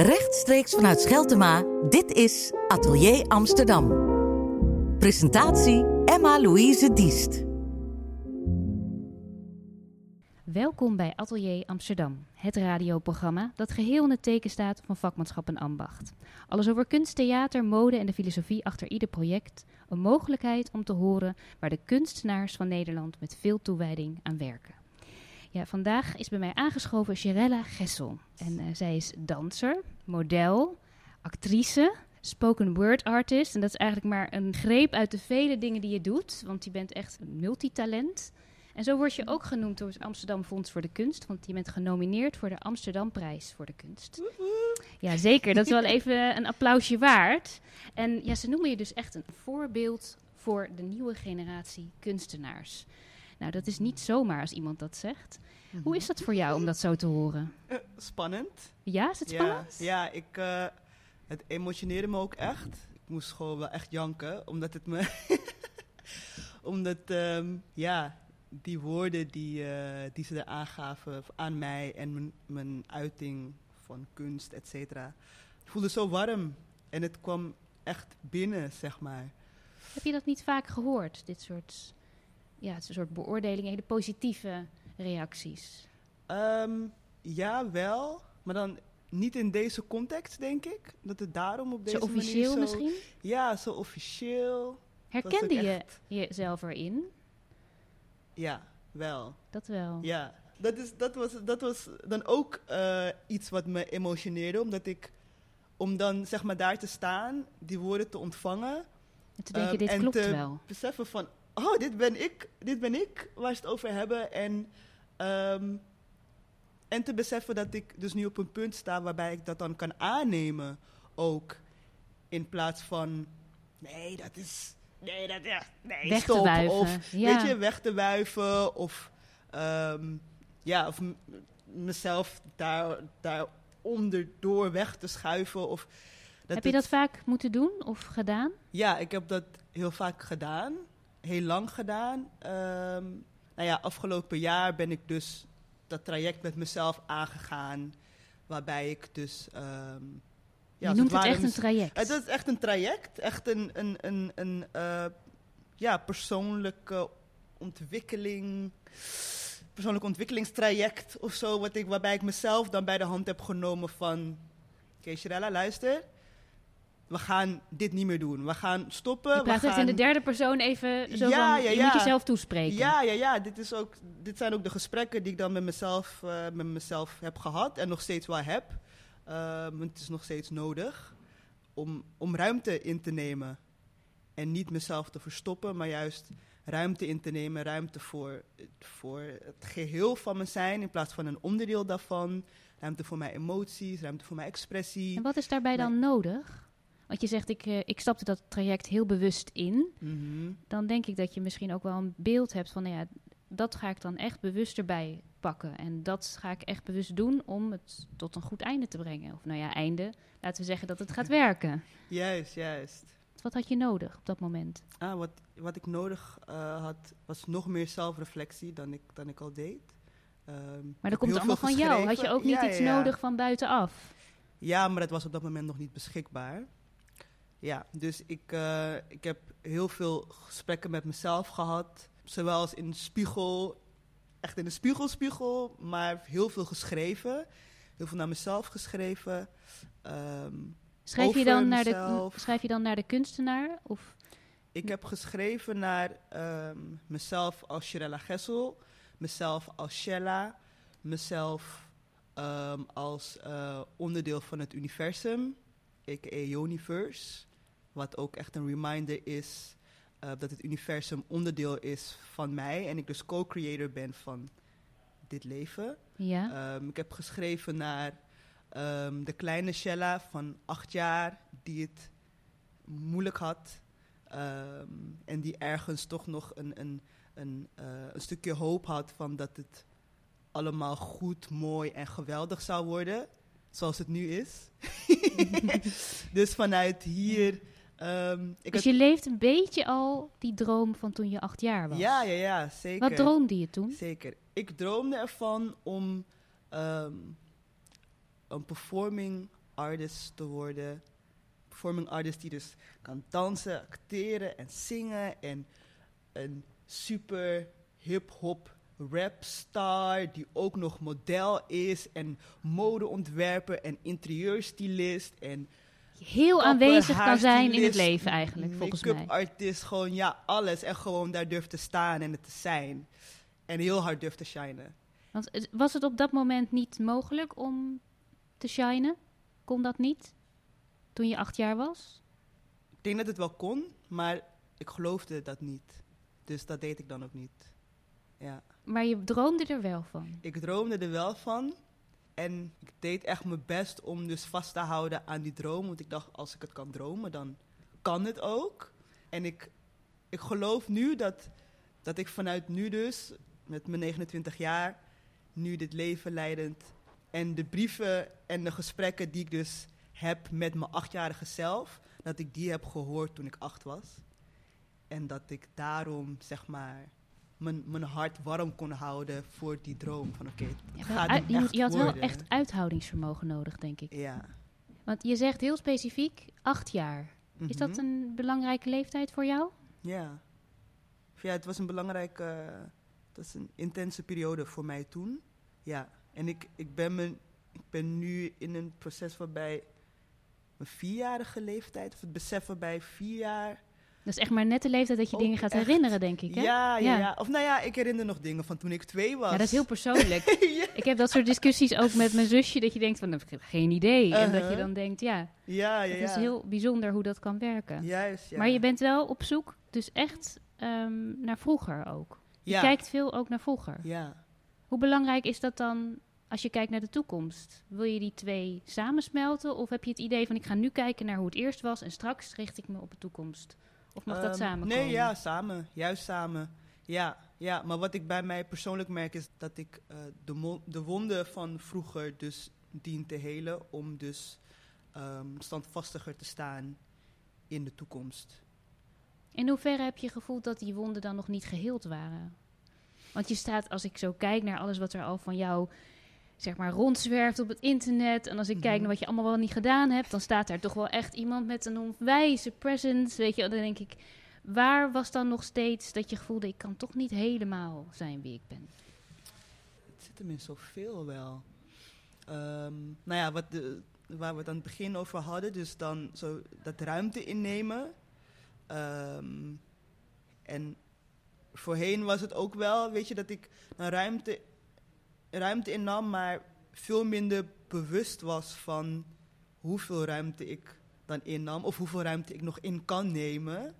Rechtstreeks vanuit Scheltema, dit is Atelier Amsterdam. Presentatie Emma-Louise Diest. Welkom bij Atelier Amsterdam, het radioprogramma dat geheel in het teken staat van vakmanschap en ambacht. Alles over kunst, theater, mode en de filosofie achter ieder project. Een mogelijkheid om te horen waar de kunstenaars van Nederland met veel toewijding aan werken. Ja, vandaag is bij mij aangeschoven Shirella Gessel. En uh, zij is danser, model, actrice, spoken word artist. En dat is eigenlijk maar een greep uit de vele dingen die je doet, want je bent echt een multitalent. En zo word je ook genoemd door het Amsterdam Fonds voor de Kunst, want je bent genomineerd voor de Amsterdam Prijs voor de Kunst. Ja, zeker. Dat is wel even een applausje waard. En ja, ze noemen je dus echt een voorbeeld voor de nieuwe generatie kunstenaars. Nou, dat is niet zomaar als iemand dat zegt. Hoe is dat voor jou om dat zo te horen? Uh, spannend. Ja, is het spannend? Ja, ja ik, uh, het emotioneerde me ook echt. Ik moest gewoon wel echt janken, omdat het me... omdat, um, ja, die woorden die, uh, die ze er aangaven aan mij en mijn, mijn uiting van kunst, et cetera, voelde zo warm. En het kwam echt binnen, zeg maar. Heb je dat niet vaak gehoord, dit soort, ja, het is een soort beoordelingen, hele positieve reacties? Um, ja, wel. Maar dan niet in deze context, denk ik. Dat het daarom op deze zo officieel manier zo, misschien? Ja, zo officieel. Herkende je echt... jezelf erin? Ja, wel. Dat wel. Ja, dat, is, dat, was, dat was dan ook uh, iets wat me emotioneerde. Omdat ik, om dan zeg maar daar te staan, die woorden te ontvangen. En te denken, um, dit en klopt te wel. beseffen van, oh, dit ben ik, dit ben ik waar ze het over hebben. En, um, en te beseffen dat ik dus nu op een punt sta waarbij ik dat dan kan aannemen ook. In plaats van, nee, dat is, nee, dat ja, nee, weg stop. te wuiven. Of, ja. weet je, weg te wuiven. Of, um, ja, of mezelf daar, daar onderdoor weg te schuiven. Of dat heb je dat vaak moeten doen of gedaan? Ja, ik heb dat heel vaak gedaan. Heel lang gedaan. Um, nou ja, afgelopen jaar ben ik dus dat traject met mezelf aangegaan. Waarbij ik dus... Um, ja, je noemt het, het echt een traject. Het is echt een traject. Echt een, een, een, een uh, ja, persoonlijke ontwikkeling... Persoonlijk ontwikkelingstraject of zo. Wat ik, waarbij ik mezelf dan bij de hand heb genomen van... Shirella, luister we gaan dit niet meer doen. We gaan stoppen. Je praat we het gaan... in de derde persoon even zo ja, van, ja, je ja. moet jezelf toespreken. Ja, ja, ja. Dit, is ook, dit zijn ook de gesprekken die ik dan met mezelf, uh, met mezelf heb gehad en nog steeds wel heb. Uh, het is nog steeds nodig om, om ruimte in te nemen. En niet mezelf te verstoppen, maar juist ruimte in te nemen. Ruimte voor, voor het geheel van me zijn in plaats van een onderdeel daarvan. Ruimte voor mijn emoties, ruimte voor mijn expressie. En wat is daarbij dan nodig? Want je zegt, ik, uh, ik stapte dat traject heel bewust in. Mm -hmm. Dan denk ik dat je misschien ook wel een beeld hebt van, nou ja, dat ga ik dan echt bewust erbij pakken. En dat ga ik echt bewust doen om het tot een goed einde te brengen. Of nou ja, einde. Laten we zeggen dat het gaat werken. Juist, juist. Wat had je nodig op dat moment? Ah, wat, wat ik nodig uh, had, was nog meer zelfreflectie dan ik, dan ik al deed. Um, maar dat komt allemaal van jou. Had je ook niet ja, iets ja, nodig van buitenaf? Ja, maar dat was op dat moment nog niet beschikbaar. Ja, dus ik, uh, ik heb heel veel gesprekken met mezelf gehad. Zowel als in de spiegel, echt in de spiegel, spiegel, maar heel veel geschreven. Heel veel naar mezelf geschreven. Um, schrijf, je dan naar de, schrijf je dan naar de kunstenaar? Of? Ik heb geschreven naar um, mezelf als Shirella Gessel, mezelf als Shella, mezelf um, als uh, onderdeel van het universum, a.k.a. Universe. Wat ook echt een reminder is uh, dat het universum onderdeel is van mij en ik dus co-creator ben van dit leven. Ja. Um, ik heb geschreven naar um, de kleine Shella van acht jaar die het moeilijk had um, en die ergens toch nog een, een, een, uh, een stukje hoop had van dat het allemaal goed, mooi en geweldig zou worden, zoals het nu is. dus vanuit hier. Um, ik dus je leeft een beetje al die droom van toen je acht jaar was? Ja, ja, ja, zeker. Wat droomde je toen? Zeker. Ik droomde ervan om um, een performing artist te worden. Performing artist die dus kan dansen, acteren en zingen. En een super hip-hop rapstar die ook nog model is. En modeontwerper en interieurstylist. En Heel aanwezig kan zijn in het leven eigenlijk, volgens mij. Make-up artist, gewoon ja, alles. En gewoon daar durft te staan en het te zijn. En heel hard durft te shinen. Want was het op dat moment niet mogelijk om te shinen? Kon dat niet? Toen je acht jaar was? Ik denk dat het wel kon, maar ik geloofde dat niet. Dus dat deed ik dan ook niet. Ja. Maar je droomde er wel van. Ik droomde er wel van. En ik deed echt mijn best om dus vast te houden aan die droom. Want ik dacht, als ik het kan dromen, dan kan het ook. En ik, ik geloof nu dat, dat ik vanuit nu dus, met mijn 29 jaar, nu dit leven leidend. En de brieven en de gesprekken die ik dus heb met mijn achtjarige zelf, dat ik die heb gehoord toen ik acht was. En dat ik daarom, zeg maar, mijn, mijn hart warm kon houden voor die droom. Van oké, Ja, je, had wel echt uithoudingsvermogen nodig, denk ik. Ja. Want je zegt heel specifiek acht jaar. Is dat Mhm. een belangrijke leeftijd voor jou? Ja. Ja, het was een belangrijke, het was een intense periode voor mij toen. Ja. En ik, ik, ben me, ik ben nu in een proces waarbij mijn vierjarige leeftijd, of het besef waarbij vier jaar... Dat is echt maar net de leeftijd dat je dingen gaat echt. herinneren, denk ik. Hè? Ja, ja, Ja. ja, Of nou ja, ik herinner nog dingen van toen ik twee was. Ja, dat is heel persoonlijk. ja. Ik heb dat soort discussies ook met mijn zusje, dat je denkt van, ik heb geen idee. En dat je Uh-huh. dan denkt, ja, Ja, ja, het is heel bijzonder hoe dat kan werken. Juist, ja. Maar je bent wel op zoek, dus echt ehm, naar vroeger ook. Je ja. kijkt veel ook naar vroeger. Ja. Hoe belangrijk is dat dan als je kijkt naar de toekomst? Wil je die twee samensmelten? Of heb je het idee van, ik ga nu kijken naar hoe het eerst was en straks richt ik me op de toekomst? Of mag dat Ehm, samen Nee, ja, samen. Juist samen. Ja, ja, maar wat ik bij mij persoonlijk merk is dat ik eh, de, de wonden van vroeger dus dien te helen om dus ehm, standvastiger te staan in de toekomst. In hoeverre heb je gevoeld dat die wonden dan nog niet geheeld waren? Want je staat, als ik zo kijk naar alles wat er al van jou, zeg maar, rondzwerft op het internet. En als ik kijk Mhm. naar wat je allemaal wel niet gedaan hebt, dan staat daar toch wel echt iemand met een onwijze presence. Weet je, dan denk ik, waar was dan nog steeds dat je voelde, ik kan toch niet helemaal zijn wie ik ben? Het zit hem in zoveel wel. Ehm, nou ja, wat de, waar we het aan het begin over hadden, dus dan zo dat ruimte innemen. Ehm, en voorheen was het ook wel, weet je, dat ik een ruimte, ruimte innam, maar veel minder bewust was van hoeveel ruimte ik dan innam of hoeveel ruimte ik nog in kan nemen.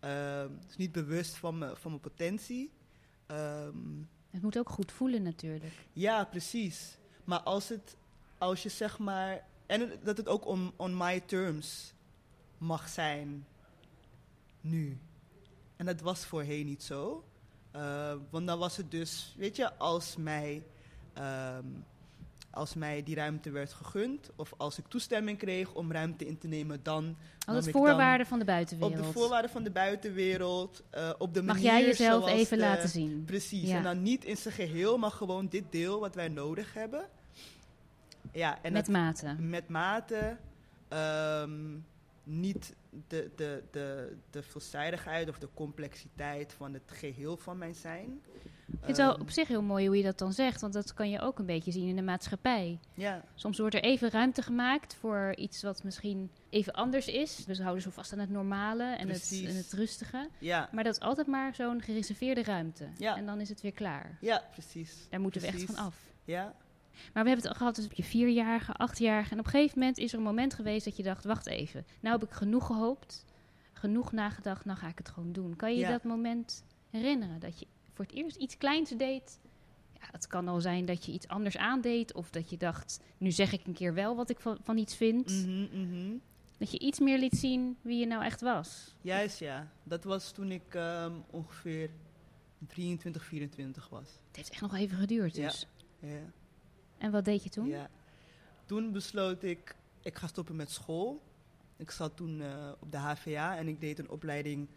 Ehm, dus niet bewust van, me, van mijn potentie. Ehm, Het moet ook goed voelen natuurlijk. ja, precies. Maar als, het, als je zeg maar. En dat het ook on, on my terms mag zijn. Nu. En dat was voorheen niet zo. Eh, want dan was het dus, weet je, als mij, ehm, als mij die ruimte werd gegund. of als ik toestemming kreeg om ruimte in te nemen, dan. Als voorwaarden van de buitenwereld. Op de voorwaarden van de buitenwereld. eh, op de Mag manier jij jezelf even de- laten zien? Precies. Ja. En dan niet in zijn geheel, maar gewoon dit deel wat wij nodig hebben. Ja, en met mate. met mate. ehm, niet de, de, de, de veelzijdigheid of de complexiteit van het geheel van mijn zijn. Ik vind het wel op zich heel mooi hoe je dat dan zegt, want dat kan je ook een beetje zien in de maatschappij. Ja, Soms wordt er even ruimte gemaakt voor iets wat misschien even anders is. Dus we houden zo vast aan het normale en, het, en het rustige. ja, Maar dat is altijd maar zo'n gereserveerde ruimte. Ja. En dan is het weer klaar. ja, precies. Daar moeten we echt van af. Ja, Maar we hebben het al gehad dus op je vierjarige, achtjarige. En op een gegeven moment is er een moment geweest dat je dacht, wacht even. Nou heb ik genoeg gehoopt, genoeg nagedacht, nou ga ik het gewoon doen. Kan je je Ja. dat moment herinneren? Dat je voor het eerst iets kleins deed. Ja, het kan al zijn dat je iets anders aandeed. Of dat je dacht, nu zeg ik een keer wel wat ik van, van iets vind. Mhm, mhm. Dat je iets meer liet zien wie je nou echt was. juist ja. Dat was toen ik ehm, ongeveer 23, 24 was. Het heeft echt nog even geduurd Ja. dus. Ja. En wat deed je toen? Ja. Toen besloot ik, ik ga stoppen met school. Ik zat toen eh, op de HVA en ik deed een opleiding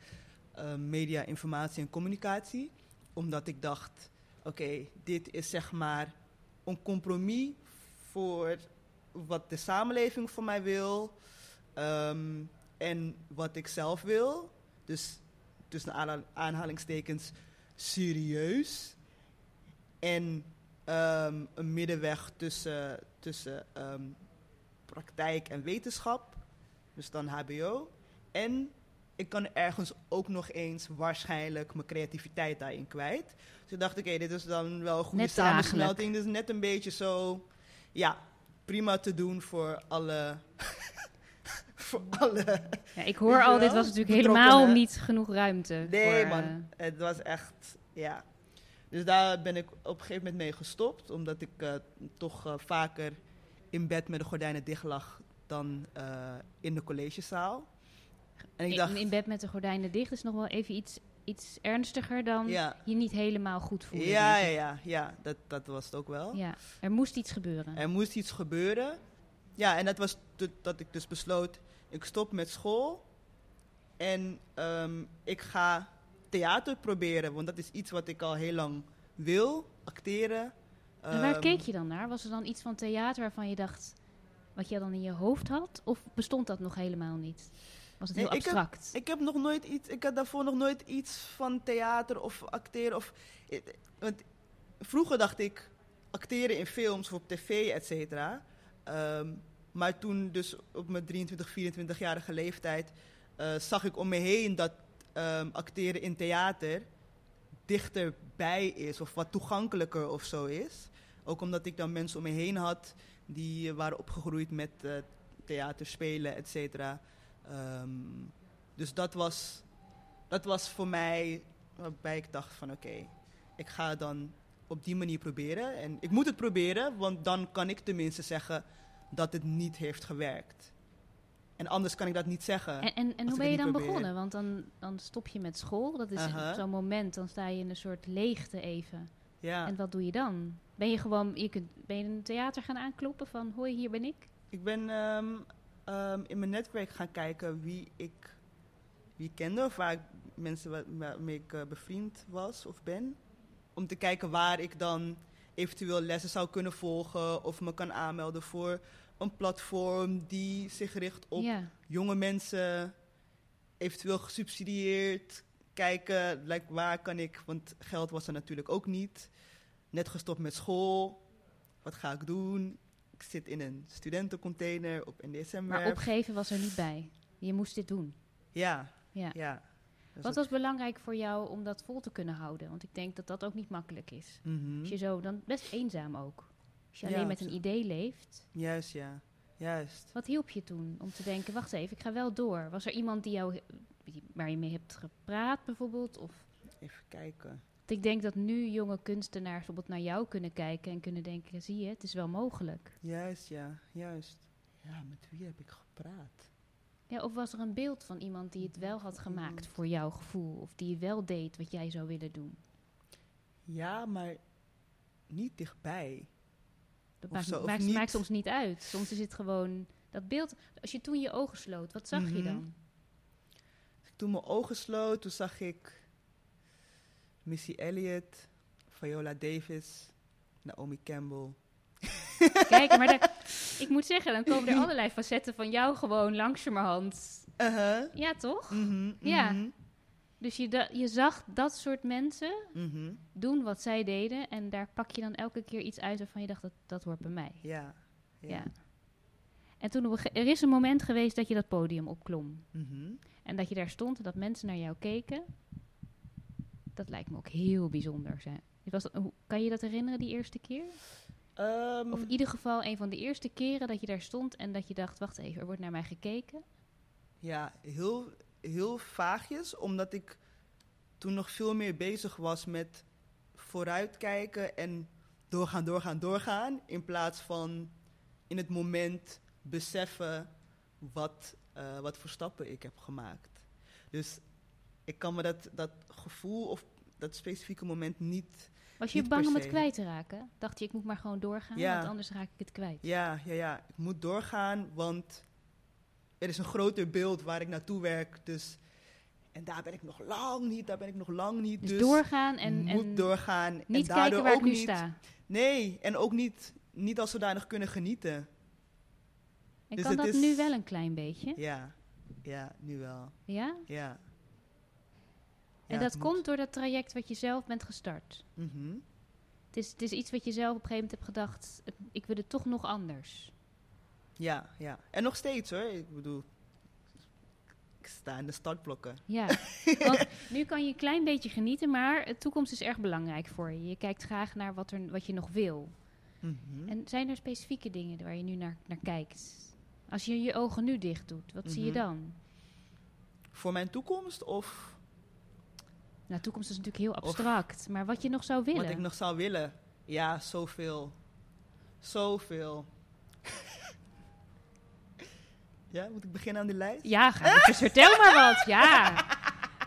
eh, media, informatie en communicatie. Omdat ik dacht, oké, dit is zeg maar een compromis voor wat de samenleving van mij wil ehm, en wat ik zelf wil. Dus tussen aanhal- aanhalingstekens serieus. En ehm, een middenweg tussen, tussen ehm, praktijk en wetenschap. Dus dan HBO. En ik kan ergens ook nog eens waarschijnlijk mijn creativiteit daarin kwijt. Dus ik dacht, oké, dit is dan wel een goede Net samensmelting. Dus net een beetje zo, ja, prima te doen voor alle... voor alle... Ja, ik hoor al, dit was natuurlijk helemaal niet genoeg ruimte. Nee, voor, man. eh, Het was echt, ja. Dus daar ben ik op een gegeven moment mee gestopt. Omdat ik eh, toch eh, vaker in bed met de gordijnen dicht lag dan in de collegezaal. En ik in, dacht, in bed met de gordijnen dicht is nog wel even iets, iets ernstiger dan ja, je niet helemaal goed voelen. ja, ja, ja, ja dat, dat was het ook wel. ja. Er moest iets gebeuren. Er moest iets gebeuren. Ja, en dat was dat ik dus besloot, ik stop met school. En ehm, ik ga theater proberen, want dat is iets wat ik al heel lang wil, acteren. en waar Ehm, keek je dan naar? Was er dan iets van theater waarvan je dacht, wat je dan in je hoofd had? Of bestond dat nog helemaal niet? Was het Nee, heel ik heb- abstract? Ik heb nog nooit iets, ik had daarvoor nog nooit iets van theater of acteren. Of, want vroeger dacht ik acteren in films of op tv, et cetera. Ehm, maar toen dus op mijn 23, 24-jarige leeftijd eh, zag ik om me heen dat ehm, acteren in theater dichterbij is of wat toegankelijker of zo is. Ook omdat ik dan mensen om me heen had die eh, waren opgegroeid met eh theater spelen, et cetera. Ehm, dus dat was, dat was voor mij waarbij ik dacht van oké, ik ga het dan op die manier proberen. En ik moet het proberen, want dan kan ik tenminste zeggen dat het niet heeft gewerkt. En anders kan ik dat niet zeggen. En, en, en hoe ben je dan probeer. begonnen? Want dan, dan stop je met school. Dat is Aha. zo'n moment, dan sta je in een soort leegte even. ja. En wat doe je dan? Ben je gewoon, je kunt, ben je in een theater gaan aankloppen van, hoi, hier ben ik? Ik ben ehm, ehm, in mijn netwerk gaan kijken wie ik, wie kende, of waar ik, mensen wa- waarmee ik eh, bevriend was of ben. Om te kijken waar ik dan eventueel lessen zou kunnen volgen of me kan aanmelden voor een platform die zich richt op jonge mensen, eventueel gesubsidieerd. Kijken, like, waar kan ik, want geld was er natuurlijk ook niet. Net gestopt met school. Wat ga ik doen? Ik zit in een studentencontainer op NDSM. Maar opgeven was er niet bij. Je moest dit doen. Ja, Ja. ja. Dus Wat was belangrijk voor jou om dat vol te kunnen houden? Want ik denk dat dat ook niet makkelijk is. Mhm. Als je zo, dan best eenzaam ook. Als je Ja, alleen met een idee leeft. Juist, ja. Juist. Wat hielp je toen om te denken, wacht even, ik ga wel door. Was er iemand die jou, waar je mee hebt gepraat bijvoorbeeld? Of Even kijken. Want ik denk dat nu jonge kunstenaars bijvoorbeeld naar jou kunnen kijken en kunnen denken, zie je, het is wel mogelijk. Juist, ja. Juist. Ja, met wie heb ik gepraat? Ja, of was er een beeld van iemand die het wel had gemaakt voor jouw gevoel? Of die wel deed wat jij zou willen doen? Ja, maar niet dichtbij. Dat maakt, zo, maakt, niet. maakt soms niet uit. Soms is het gewoon dat beeld. Als je toen je ogen sloot, wat zag je Mhm. dan? Toen mijn ogen sloot, toen zag ik Missy Elliott, Viola Davis, Naomi Campbell. Kijk, maar daar- ik moet zeggen, dan komen er allerlei facetten van jou gewoon langzamerhand. Uh-huh. Ja, toch? Mhm, Ja. mhm, Dus je, je zag dat soort mensen mhm. doen wat zij deden. En daar pak je dan elke keer iets uit waarvan je dacht, dat, dat hoort bij mij. Ja. Ja. En toen er is een moment geweest dat je dat podium opklom. Mhm. En dat je daar stond en dat mensen naar jou keken. Dat lijkt me ook heel bijzonder. Zijn. Was dat, kan je dat herinneren, die eerste keer? Ehm, Of in ieder geval een van de eerste keren dat je daar stond en dat je dacht, wacht even, er wordt naar mij gekeken. Ja, heel, heel vaagjes, omdat ik toen nog veel meer bezig was met vooruitkijken en doorgaan, doorgaan, doorgaan. In plaats van in het moment beseffen wat, eh, wat voor stappen ik heb gemaakt. Dus ik kan me dat, dat gevoel of dat specifieke moment niet. Was je Niet bang om het kwijt te raken? Dacht je, ik moet maar gewoon doorgaan, Ja. want anders raak ik het kwijt. Ja, ja, ja, ik moet doorgaan, want er is een groter beeld waar ik naartoe werk. Dus, en daar ben ik nog lang niet, daar ben ik nog lang niet. Dus, Dus, doorgaan en, moet en doorgaan. niet en kijken daardoor waar ik ook nu niet, sta. Nee, en ook niet, niet als zodanig kunnen genieten. En Dus kan dat is- nu wel een klein beetje? Ja, ja, nu wel. Ja? Ja. En Ja, dat komt moet. door dat traject wat je zelf bent gestart. Mhm. Het is, het is iets wat je zelf op een gegeven moment hebt gedacht, ik wil het toch nog anders. Ja, ja. En nog steeds hoor. Ik bedoel, ik sta in de startblokken. Ja, want nu kan je een klein beetje genieten, maar de toekomst is erg belangrijk voor je. Je kijkt graag naar wat, er, wat je nog wil. Mhm. En zijn er specifieke dingen waar je nu naar, naar kijkt? Als je je ogen nu dicht doet, wat zie je Mhm. dan? Voor mijn toekomst of Nou, toekomst is natuurlijk heel abstract, maar wat je nog zou willen. wat ik nog zou willen? Ja, zoveel. Zoveel. ja, moet ik beginnen aan die lijst? Ja, ga dus vertel maar wat. Ja.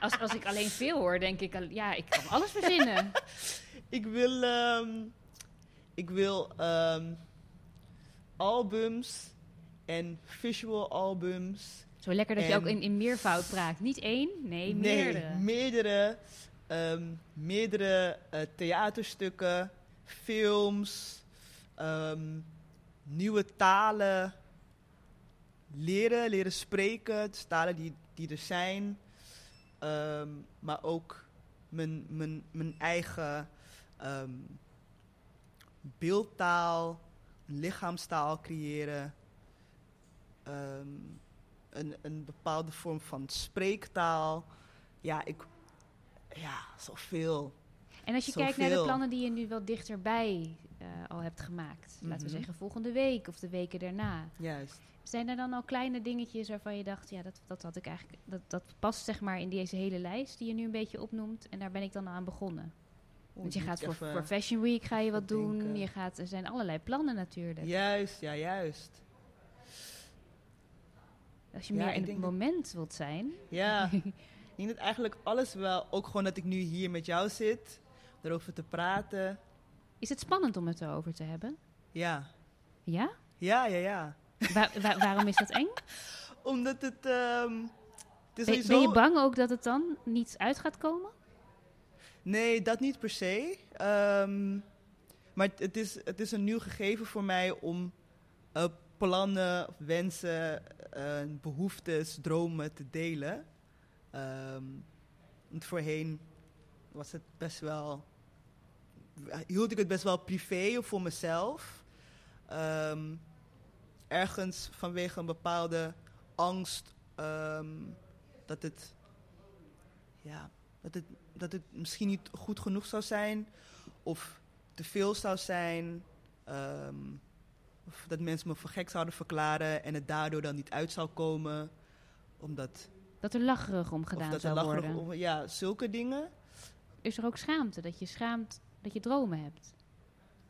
Als, als ik alleen veel hoor, denk ik, ja, ik kan alles verzinnen. Ik wil, ehm, ik wil ehm, albums en visual albums. Zo lekker dat je ook in, in meervoud praat. Niet één, nee, meerdere. meerdere, ehm, meerdere eh, theaterstukken, films, ehm, nieuwe talen, leren, leren spreken, dus talen die, die er zijn, Ehm, maar ook mijn, mijn, mijn eigen ehm, beeldtaal, lichaamstaal creëren. Ehm, een, een bepaalde vorm van spreektaal. Ja, ik. Ja, zoveel. En als je kijkt naar de plannen die je nu wel dichterbij eh, al hebt gemaakt. Laten we Mhm. zeggen volgende week of de weken daarna. Juist. Zijn er dan al kleine dingetjes waarvan je dacht, ja, dat, dat had ik eigenlijk, dat, dat past zeg maar in deze hele lijst die je nu een beetje opnoemt. En daar ben ik dan aan begonnen. Want je gaat voor, Fashion Week ga je wat doen. Je gaat, er zijn allerlei plannen natuurlijk. Juist, ja, juist. Als je Ja, meer in het dat- moment wilt zijn. Ja, ik denk dat eigenlijk alles wel, ook gewoon dat ik nu hier met jou zit, erover te praten. Is het spannend om het erover te hebben? Ja, Ja? ja, ja, ja. Wa- wa- waarom is dat eng? Omdat het, ehm het is Ben, sowieso... ben je bang ook dat het dan niet uit gaat komen? Nee, dat niet per se. Ehm, maar het, het is, het is een nieuw gegeven voor mij om eh, plannen, wensen, eh, behoeftes, dromen te delen. Want voorheen was het best wel. hield ik het best wel privé of voor mezelf. Ehm, ergens vanwege een bepaalde angst ehm, dat het. Ja, dat het, dat het misschien niet goed genoeg zou zijn. Of te veel zou zijn. Of dat mensen me voor gek zouden verklaren en het daardoor dan niet uit zou komen. Omdat. Dat er lacherig om gedaan dat zou er worden. om- ja, zulke dingen. Is er ook schaamte? Dat je schaamt dat je dromen hebt?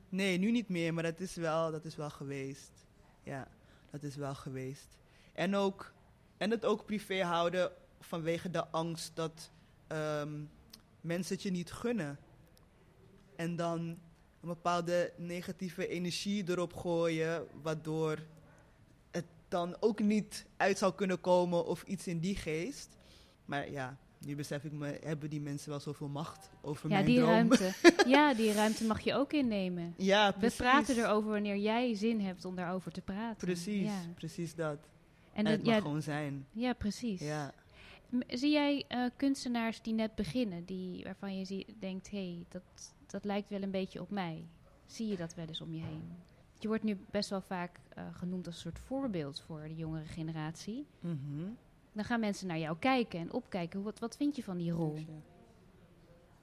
Nee, nu niet meer, maar dat is wel, dat is wel geweest. Ja, dat is wel geweest. En ook, en het ook privé houden vanwege de angst dat ehm, mensen het je niet gunnen. En dan een bepaalde negatieve energie erop gooien, waardoor het dan ook niet uit zou kunnen komen of iets in die geest. Maar ja, nu besef ik me, hebben die mensen wel zoveel macht over Ja, mijn die droom? ruimte. ja, die ruimte mag je ook innemen. Ja, We precies. praten erover wanneer jij zin hebt om daarover te praten. Precies, Ja, precies dat. en het mag ja, gewoon zijn. ja precies. Ja. Zie jij eh, kunstenaars die net beginnen, die, waarvan je zie, denkt, hé, hey, dat, dat lijkt wel een beetje op mij? Zie je dat wel eens om je heen? Je wordt nu best wel vaak eh, genoemd als een soort voorbeeld voor de jongere generatie. Mhm. Dan gaan mensen naar jou kijken en opkijken. Wat, wat vind je van die rol?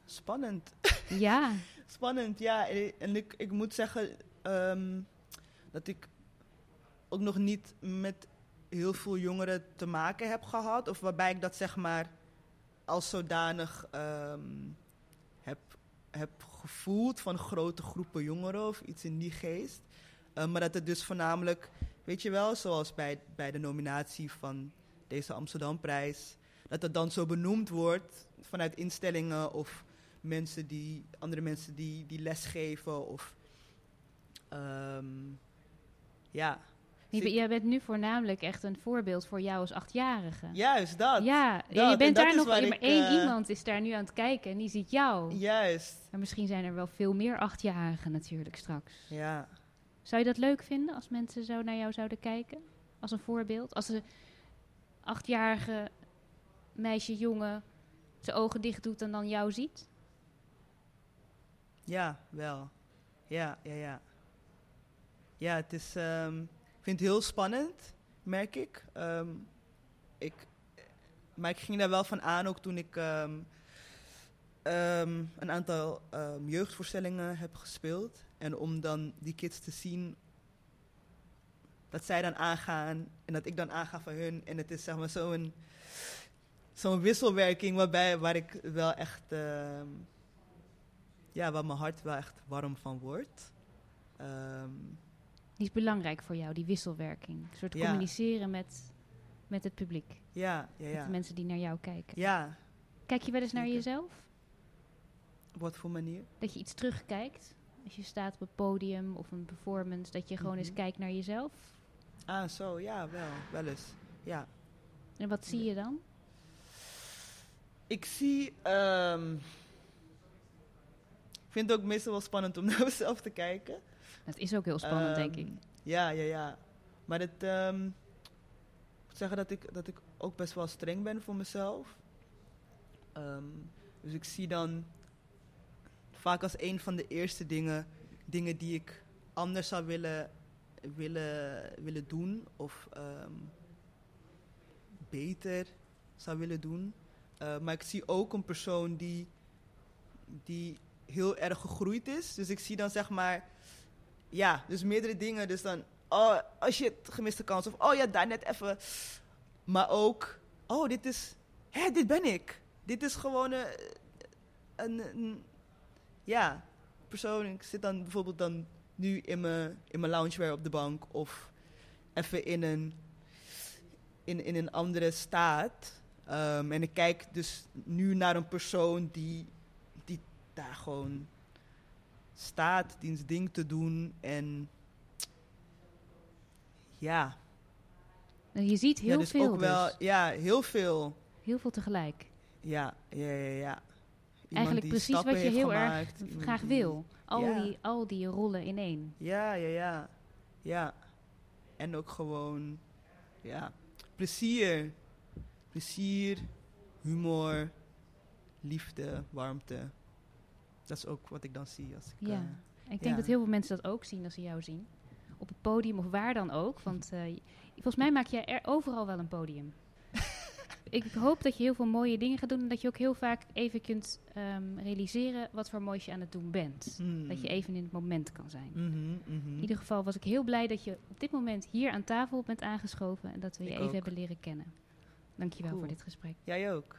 Spannend. Ja, Spannend, ja. En ik, ik moet zeggen ehm, dat ik ook nog niet met heel veel jongeren te maken heb gehad. Of waarbij ik dat zeg maar als zodanig ehm, heb, heb gevoeld van grote groepen jongeren of iets in die geest. Eh, maar dat het dus voornamelijk, weet je wel, zoals bij, bij de nominatie van deze Amsterdamprijs, dat het dan zo benoemd wordt vanuit instellingen of mensen die, andere mensen die, die lesgeven of ehm, ja. Je, jij bent nu voornamelijk echt een voorbeeld voor jou als achtjarige. Juist dat. Ja, je en bent daar nog, maar ik, één eh, iemand is daar nu aan het kijken en die ziet jou. Juist. Maar misschien zijn er wel veel meer achtjarigen natuurlijk straks. Ja. Zou je dat leuk vinden als mensen zo naar jou zouden kijken? als een voorbeeld? Als een achtjarige meisje, jongen zijn ogen dicht doet en dan jou ziet? Ja, wel. Ja, ja, ja. Ja, het is. ehm, ik vind het heel spannend, merk ik. Ehm, ik. Maar ik ging daar wel van aan, ook toen ik ehm, ehm, een aantal jeugdvoorstellingen heb gespeeld. En om dan die kids te zien dat zij dan aangaan en dat ik dan aanga van hun. En het is zeg maar zo'n zo'n wisselwerking waarbij waar ik wel echt. ja, waar mijn hart wel echt warm van wordt. Ehm, Die is belangrijk voor jou, die wisselwerking. Een soort Ja. communiceren met, met het publiek. ja, ja, Met ja. de mensen die naar jou kijken. Ja, Kijk je wel eens naar Zeker. jezelf? op wat voor manier? Dat je iets terugkijkt? Als je staat op het podium of een performance, dat je gewoon eens Mhm. kijkt naar jezelf? Ah, zo, ja, wel, wel eens. Ja. En wat zie je dan? Ik zie. ehm, ik vind het ook meestal wel spannend om naar mezelf te kijken. Dat is ook heel spannend, denk Ehm, ik. Ja, ja, ja. Maar het, ehm, ik moet zeggen dat ik, dat ik ook best wel streng ben voor mezelf. Ehm, dus ik zie dan vaak als een van de eerste dingen, dingen die ik anders zou willen, willen, willen doen. Of beter zou willen doen. Eh, maar ik zie ook een persoon die, die heel erg gegroeid is. Dus ik zie dan zeg maar ja, dus meerdere dingen. Dus dan, oh, oh shit, gemiste kans. Of, oh ja, daar net even. Maar ook, oh, dit is, hè, dit ben ik. Dit is gewoon eh, een, een, ja, persoon. Ik zit dan bijvoorbeeld dan nu in mijn, in mijn loungewear op de bank. Of even in een, in, in een andere staat. Ehm, en ik kijk dus nu naar een persoon die, die daar gewoon staat diens ding te doen. En ja, En je ziet heel ja dus veel ook wel, dus. ja, heel veel. Heel veel tegelijk. Ja, ja, ja, ja. Iemand Eigenlijk die precies wat je heel gemaakt, erg graag die- wil. Al, Ja. die, al die rollen in één. Ja, ja, ja. Ja. En ook gewoon, ja, plezier. Plezier, humor, liefde, warmte. Dat is ook wat ik dan zie als ik... Ja. eh, En ik denk ja. dat heel veel mensen dat ook zien als ze jou zien. Op het podium of waar dan ook. Want eh, volgens mij maak jij er overal wel een podium. ik hoop dat je heel veel mooie dingen gaat doen. En dat je ook heel vaak even kunt ehm, realiseren wat voor moois je aan het doen bent. hmm. Dat je even in het moment kan zijn. Mhm, mhm. In ieder geval was ik heel blij dat je op dit moment hier aan tafel bent aangeschoven. En dat we je Ik even ook. hebben leren kennen. Dankjewel Cool. voor dit gesprek. Jij ook.